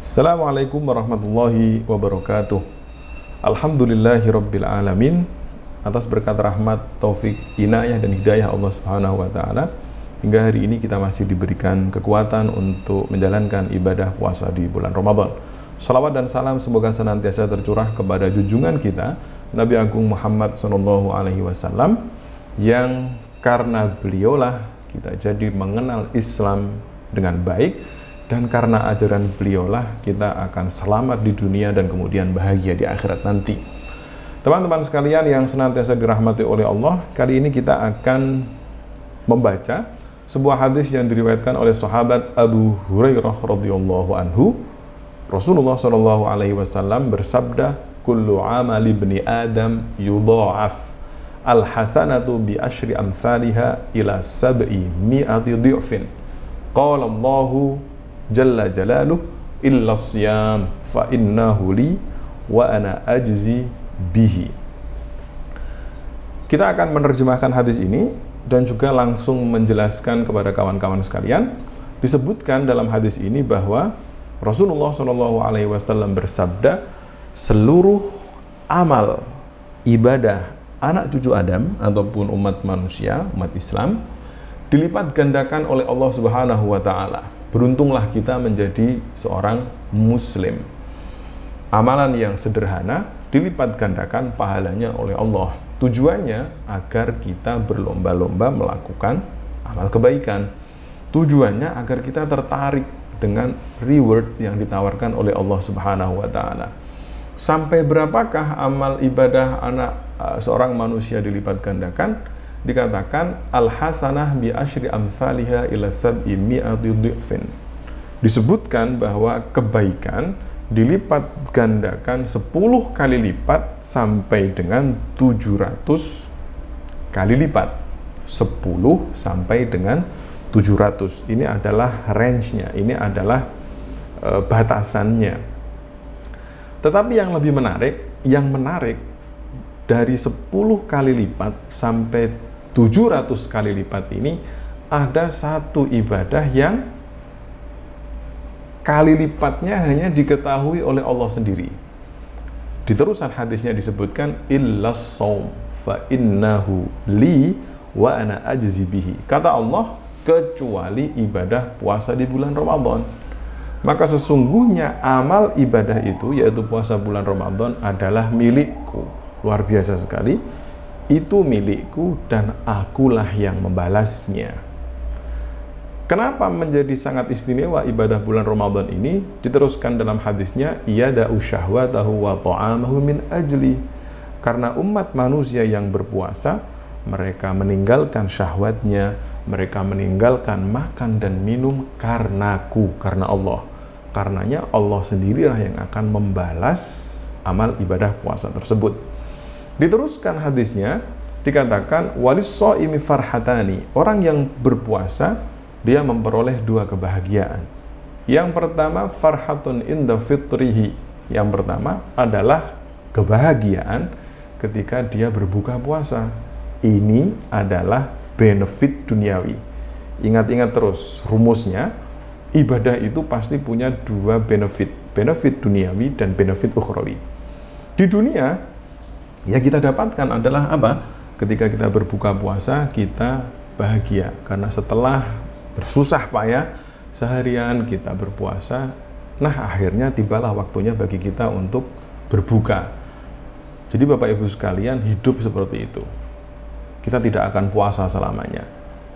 Assalamualaikum warahmatullahi wabarakatuh. Alhamdulillahi rabbil alamin. Atas berkat rahmat, taufik, inayah dan hidayah Allah Subhanahu wa taala, hingga hari ini kita masih diberikan kekuatan untuk menjalankan ibadah puasa di bulan Ramadan. Salawat dan salam semoga senantiasa tercurah kepada junjungan kita Nabi Agung Muhammad Sallallahu Alaihi Wasallam yang karena beliaulah kita jadi mengenal Islam dengan baik dan karena ajaran beliaulah kita akan selamat di dunia dan kemudian bahagia di akhirat nanti. Teman-teman sekalian yang senantiasa dirahmati oleh Allah, kali ini kita akan membaca sebuah hadis yang diriwayatkan oleh sahabat Abu Hurairah radhiyallahu anhu Rasulullah Shallallahu Alaihi Wasallam bersabda, "Kullu amali bni Adam yudha'af al hasanatu bi ashri amsalha ila sab'i mi'ati dhi'fin." Qala Allahu jalla jalaluh illa siyam fa innahu li wa ana ajzi bihi. Kita akan menerjemahkan hadis ini dan juga langsung menjelaskan kepada kawan-kawan sekalian. Disebutkan dalam hadis ini bahwa Rasulullah Shallallahu Alaihi Wasallam bersabda, seluruh amal ibadah anak cucu Adam ataupun umat manusia, umat Islam, dilipat gandakan oleh Allah Subhanahu Wa Taala. Beruntunglah kita menjadi seorang Muslim. Amalan yang sederhana dilipat gandakan pahalanya oleh Allah. Tujuannya agar kita berlomba-lomba melakukan amal kebaikan. Tujuannya agar kita tertarik dengan reward yang ditawarkan oleh Allah Subhanahu wa taala. Sampai berapakah amal ibadah anak uh, seorang manusia dilipat gandakan? Dikatakan al hasanah bi asyri amsalha ila sab'i mi'ati dhifin. Disebutkan bahwa kebaikan dilipat gandakan 10 kali lipat sampai dengan 700 kali lipat. 10 sampai dengan 700 ini adalah range-nya ini adalah e, batasannya tetapi yang lebih menarik yang menarik dari 10 kali lipat sampai 700 kali lipat ini ada satu ibadah yang kali lipatnya hanya diketahui oleh Allah sendiri di terusan hadisnya disebutkan illas saum fa innahu li wa ana ajzi bihi kata Allah kecuali ibadah puasa di bulan Ramadan. Maka sesungguhnya amal ibadah itu yaitu puasa bulan Ramadan adalah milikku. Luar biasa sekali. Itu milikku dan akulah yang membalasnya. Kenapa menjadi sangat istimewa ibadah bulan Ramadan ini? Diteruskan dalam hadisnya, "Iyada'u syahwatahu wa ta'amahu min ajli." Karena umat manusia yang berpuasa, mereka meninggalkan syahwatnya, mereka meninggalkan makan dan minum karenaku, karena Allah. Karenanya Allah sendirilah yang akan membalas amal ibadah puasa tersebut. Diteruskan hadisnya, dikatakan walis imi farhatani. Orang yang berpuasa, dia memperoleh dua kebahagiaan. Yang pertama, farhatun inda fitrihi. Yang pertama adalah kebahagiaan ketika dia berbuka puasa. Ini adalah benefit duniawi. Ingat-ingat terus rumusnya, ibadah itu pasti punya dua benefit, benefit duniawi dan benefit ukhrawi. Di dunia, ya kita dapatkan adalah apa? Ketika kita berbuka puasa, kita bahagia karena setelah bersusah payah seharian kita berpuasa, nah akhirnya tibalah waktunya bagi kita untuk berbuka. Jadi Bapak Ibu sekalian hidup seperti itu kita tidak akan puasa selamanya.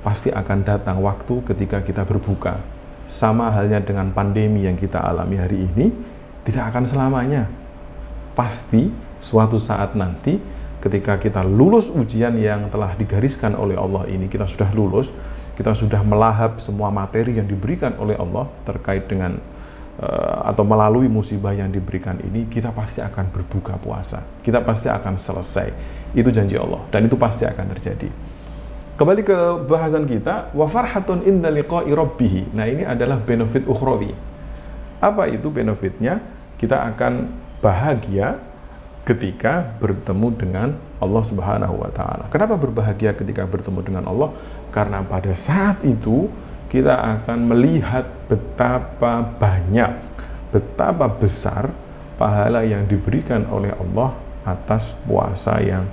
Pasti akan datang waktu ketika kita berbuka. Sama halnya dengan pandemi yang kita alami hari ini, tidak akan selamanya. Pasti suatu saat nanti ketika kita lulus ujian yang telah digariskan oleh Allah ini, kita sudah lulus, kita sudah melahap semua materi yang diberikan oleh Allah terkait dengan Eh, atau melalui musibah yang diberikan ini kita pasti akan berbuka puasa. Kita pasti akan selesai. Itu janji Allah dan itu pasti akan terjadi. Kembali ke bahasan kita wa farhatun inda liqa'i rabbih nah ini adalah benefit ukhrawi. Apa itu benefitnya? Kita akan bahagia ketika bertemu dengan Allah Subhanahu wa taala. Kenapa berbahagia ketika bertemu dengan Allah? Karena pada saat itu kita akan melihat betapa banyak betapa besar pahala yang diberikan oleh Allah atas puasa yang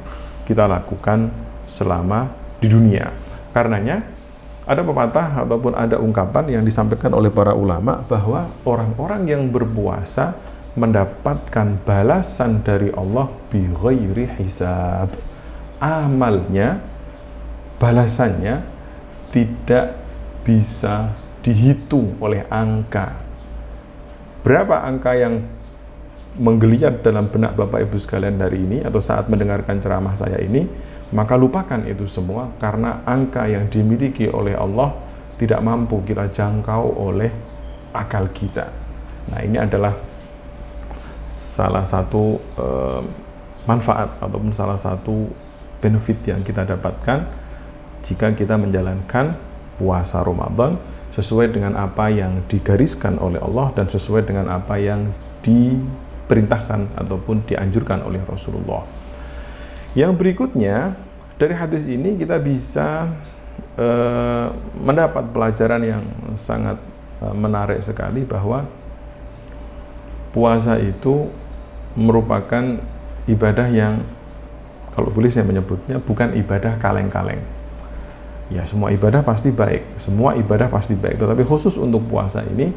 kita lakukan selama di dunia. Karenanya ada pepatah ataupun ada ungkapan yang disampaikan oleh para ulama bahwa orang-orang yang berpuasa mendapatkan balasan dari Allah bi ghairi hisab. Amalnya balasannya tidak bisa dihitung oleh angka. Berapa angka yang menggeliat dalam benak Bapak Ibu sekalian hari ini atau saat mendengarkan ceramah saya ini, maka lupakan itu semua karena angka yang dimiliki oleh Allah tidak mampu kita jangkau oleh akal kita. Nah, ini adalah salah satu eh, manfaat ataupun salah satu benefit yang kita dapatkan jika kita menjalankan puasa Ramadan sesuai dengan apa yang digariskan oleh Allah dan sesuai dengan apa yang diperintahkan ataupun dianjurkan oleh Rasulullah. Yang berikutnya dari hadis ini kita bisa uh, mendapat pelajaran yang sangat uh, menarik sekali bahwa puasa itu merupakan ibadah yang kalau boleh saya menyebutnya bukan ibadah kaleng-kaleng. Ya semua ibadah pasti baik. Semua ibadah pasti baik. Tetapi khusus untuk puasa ini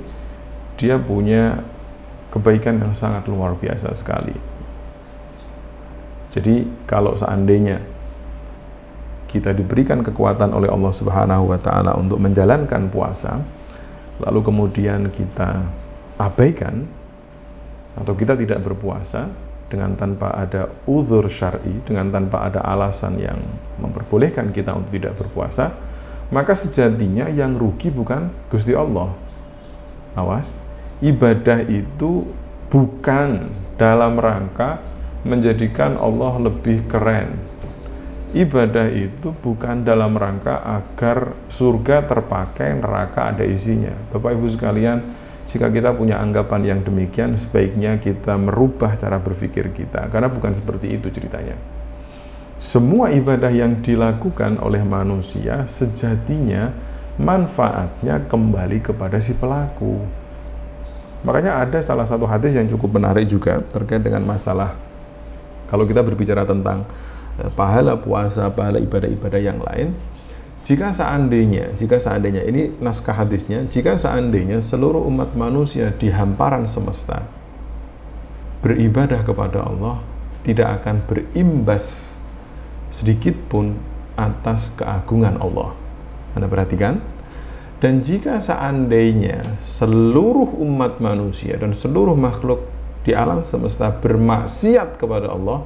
dia punya kebaikan yang sangat luar biasa sekali. Jadi kalau seandainya kita diberikan kekuatan oleh Allah Subhanahu wa taala untuk menjalankan puasa lalu kemudian kita abaikan atau kita tidak berpuasa dengan tanpa ada uzur syar'i, dengan tanpa ada alasan yang memperbolehkan kita untuk tidak berpuasa, maka sejatinya yang rugi bukan Gusti Allah. Awas, ibadah itu bukan dalam rangka menjadikan Allah lebih keren. Ibadah itu bukan dalam rangka agar surga terpakai, neraka ada isinya. Bapak Ibu sekalian, jika kita punya anggapan yang demikian, sebaiknya kita merubah cara berpikir kita, karena bukan seperti itu ceritanya. Semua ibadah yang dilakukan oleh manusia sejatinya manfaatnya kembali kepada si pelaku. Makanya ada salah satu hadis yang cukup menarik juga terkait dengan masalah kalau kita berbicara tentang eh, pahala puasa, pahala ibadah-ibadah yang lain, jika seandainya, jika seandainya ini naskah hadisnya, jika seandainya seluruh umat manusia di hamparan semesta beribadah kepada Allah tidak akan berimbas sedikit pun atas keagungan Allah. Anda perhatikan? Dan jika seandainya seluruh umat manusia dan seluruh makhluk di alam semesta bermaksiat kepada Allah,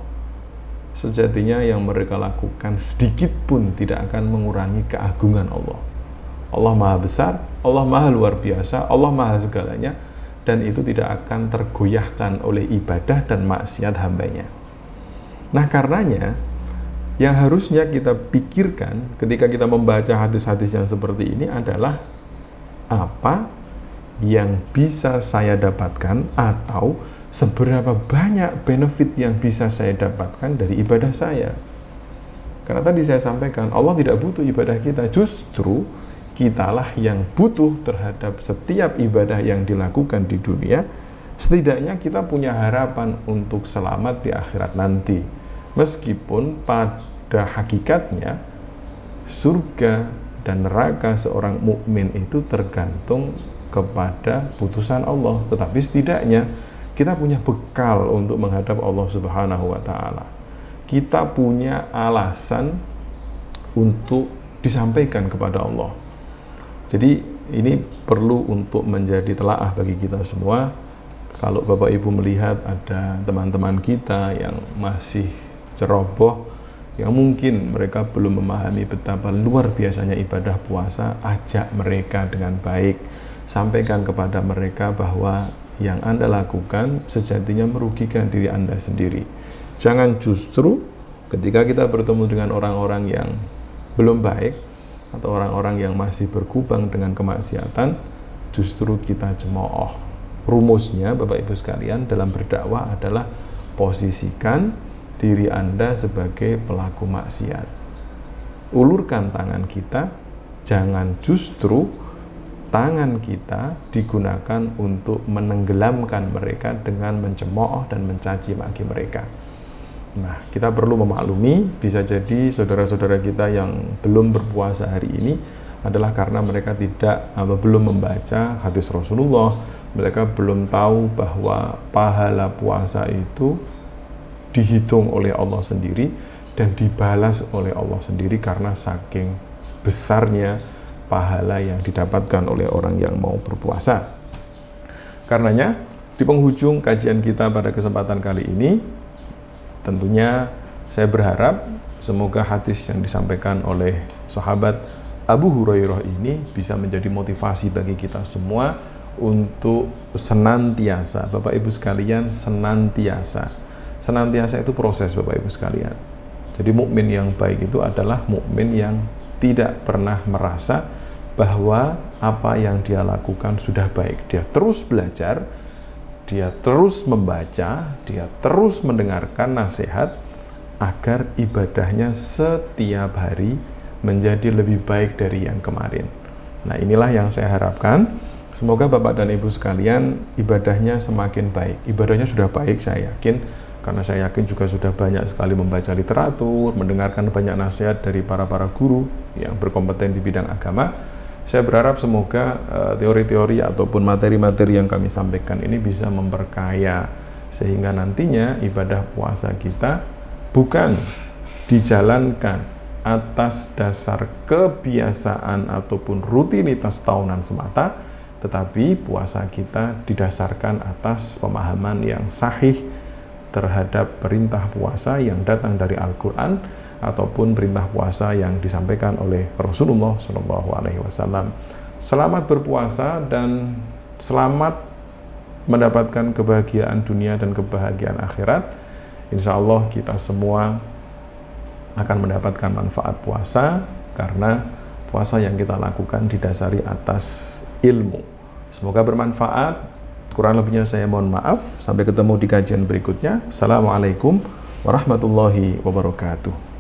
sejatinya yang mereka lakukan sedikit pun tidak akan mengurangi keagungan Allah. Allah Maha Besar, Allah Maha Luar Biasa, Allah Maha segalanya, dan itu tidak akan tergoyahkan oleh ibadah dan maksiat hambanya. Nah karenanya, yang harusnya kita pikirkan ketika kita membaca hadis-hadis yang seperti ini adalah apa yang bisa saya dapatkan atau seberapa banyak benefit yang bisa saya dapatkan dari ibadah saya. Karena tadi saya sampaikan, Allah tidak butuh ibadah kita, justru kitalah yang butuh terhadap setiap ibadah yang dilakukan di dunia. Setidaknya kita punya harapan untuk selamat di akhirat nanti. Meskipun pada hakikatnya surga dan neraka seorang mukmin itu tergantung kepada putusan Allah, tetapi setidaknya kita punya bekal untuk menghadap Allah Subhanahu wa taala. Kita punya alasan untuk disampaikan kepada Allah. Jadi ini perlu untuk menjadi telaah bagi kita semua. Kalau Bapak Ibu melihat ada teman-teman kita yang masih ceroboh, yang mungkin mereka belum memahami betapa luar biasanya ibadah puasa, ajak mereka dengan baik. Sampaikan kepada mereka bahwa yang Anda lakukan sejatinya merugikan diri Anda sendiri. Jangan justru ketika kita bertemu dengan orang-orang yang belum baik atau orang-orang yang masih berkubang dengan kemaksiatan, justru kita cemooh. Rumusnya Bapak Ibu sekalian dalam berdakwah adalah posisikan diri Anda sebagai pelaku maksiat. Ulurkan tangan kita, jangan justru tangan kita digunakan untuk menenggelamkan mereka dengan mencemooh dan mencaci maki mereka. Nah, kita perlu memaklumi, bisa jadi saudara-saudara kita yang belum berpuasa hari ini adalah karena mereka tidak atau belum membaca hadis Rasulullah, mereka belum tahu bahwa pahala puasa itu dihitung oleh Allah sendiri dan dibalas oleh Allah sendiri karena saking besarnya pahala yang didapatkan oleh orang yang mau berpuasa. Karenanya, di penghujung kajian kita pada kesempatan kali ini, tentunya saya berharap semoga hadis yang disampaikan oleh sahabat Abu Hurairah ini bisa menjadi motivasi bagi kita semua untuk senantiasa, Bapak Ibu sekalian, senantiasa. Senantiasa itu proses Bapak Ibu sekalian. Jadi mukmin yang baik itu adalah mukmin yang tidak pernah merasa bahwa apa yang dia lakukan sudah baik. Dia terus belajar, dia terus membaca, dia terus mendengarkan nasihat agar ibadahnya setiap hari menjadi lebih baik dari yang kemarin. Nah, inilah yang saya harapkan. Semoga Bapak dan Ibu sekalian ibadahnya semakin baik. Ibadahnya sudah baik, saya yakin karena saya yakin juga sudah banyak sekali membaca literatur, mendengarkan banyak nasihat dari para-para guru yang berkompeten di bidang agama. Saya berharap semoga eh, teori-teori ataupun materi-materi yang kami sampaikan ini bisa memperkaya sehingga nantinya ibadah puasa kita bukan dijalankan atas dasar kebiasaan ataupun rutinitas tahunan semata, tetapi puasa kita didasarkan atas pemahaman yang sahih terhadap perintah puasa yang datang dari Al-Quran ataupun perintah puasa yang disampaikan oleh Rasulullah Shallallahu Alaihi Wasallam. Selamat berpuasa dan selamat mendapatkan kebahagiaan dunia dan kebahagiaan akhirat. Insya Allah kita semua akan mendapatkan manfaat puasa karena puasa yang kita lakukan didasari atas ilmu. Semoga bermanfaat. Kurang lebihnya saya mohon maaf. Sampai ketemu di kajian berikutnya. Assalamualaikum warahmatullahi wabarakatuh.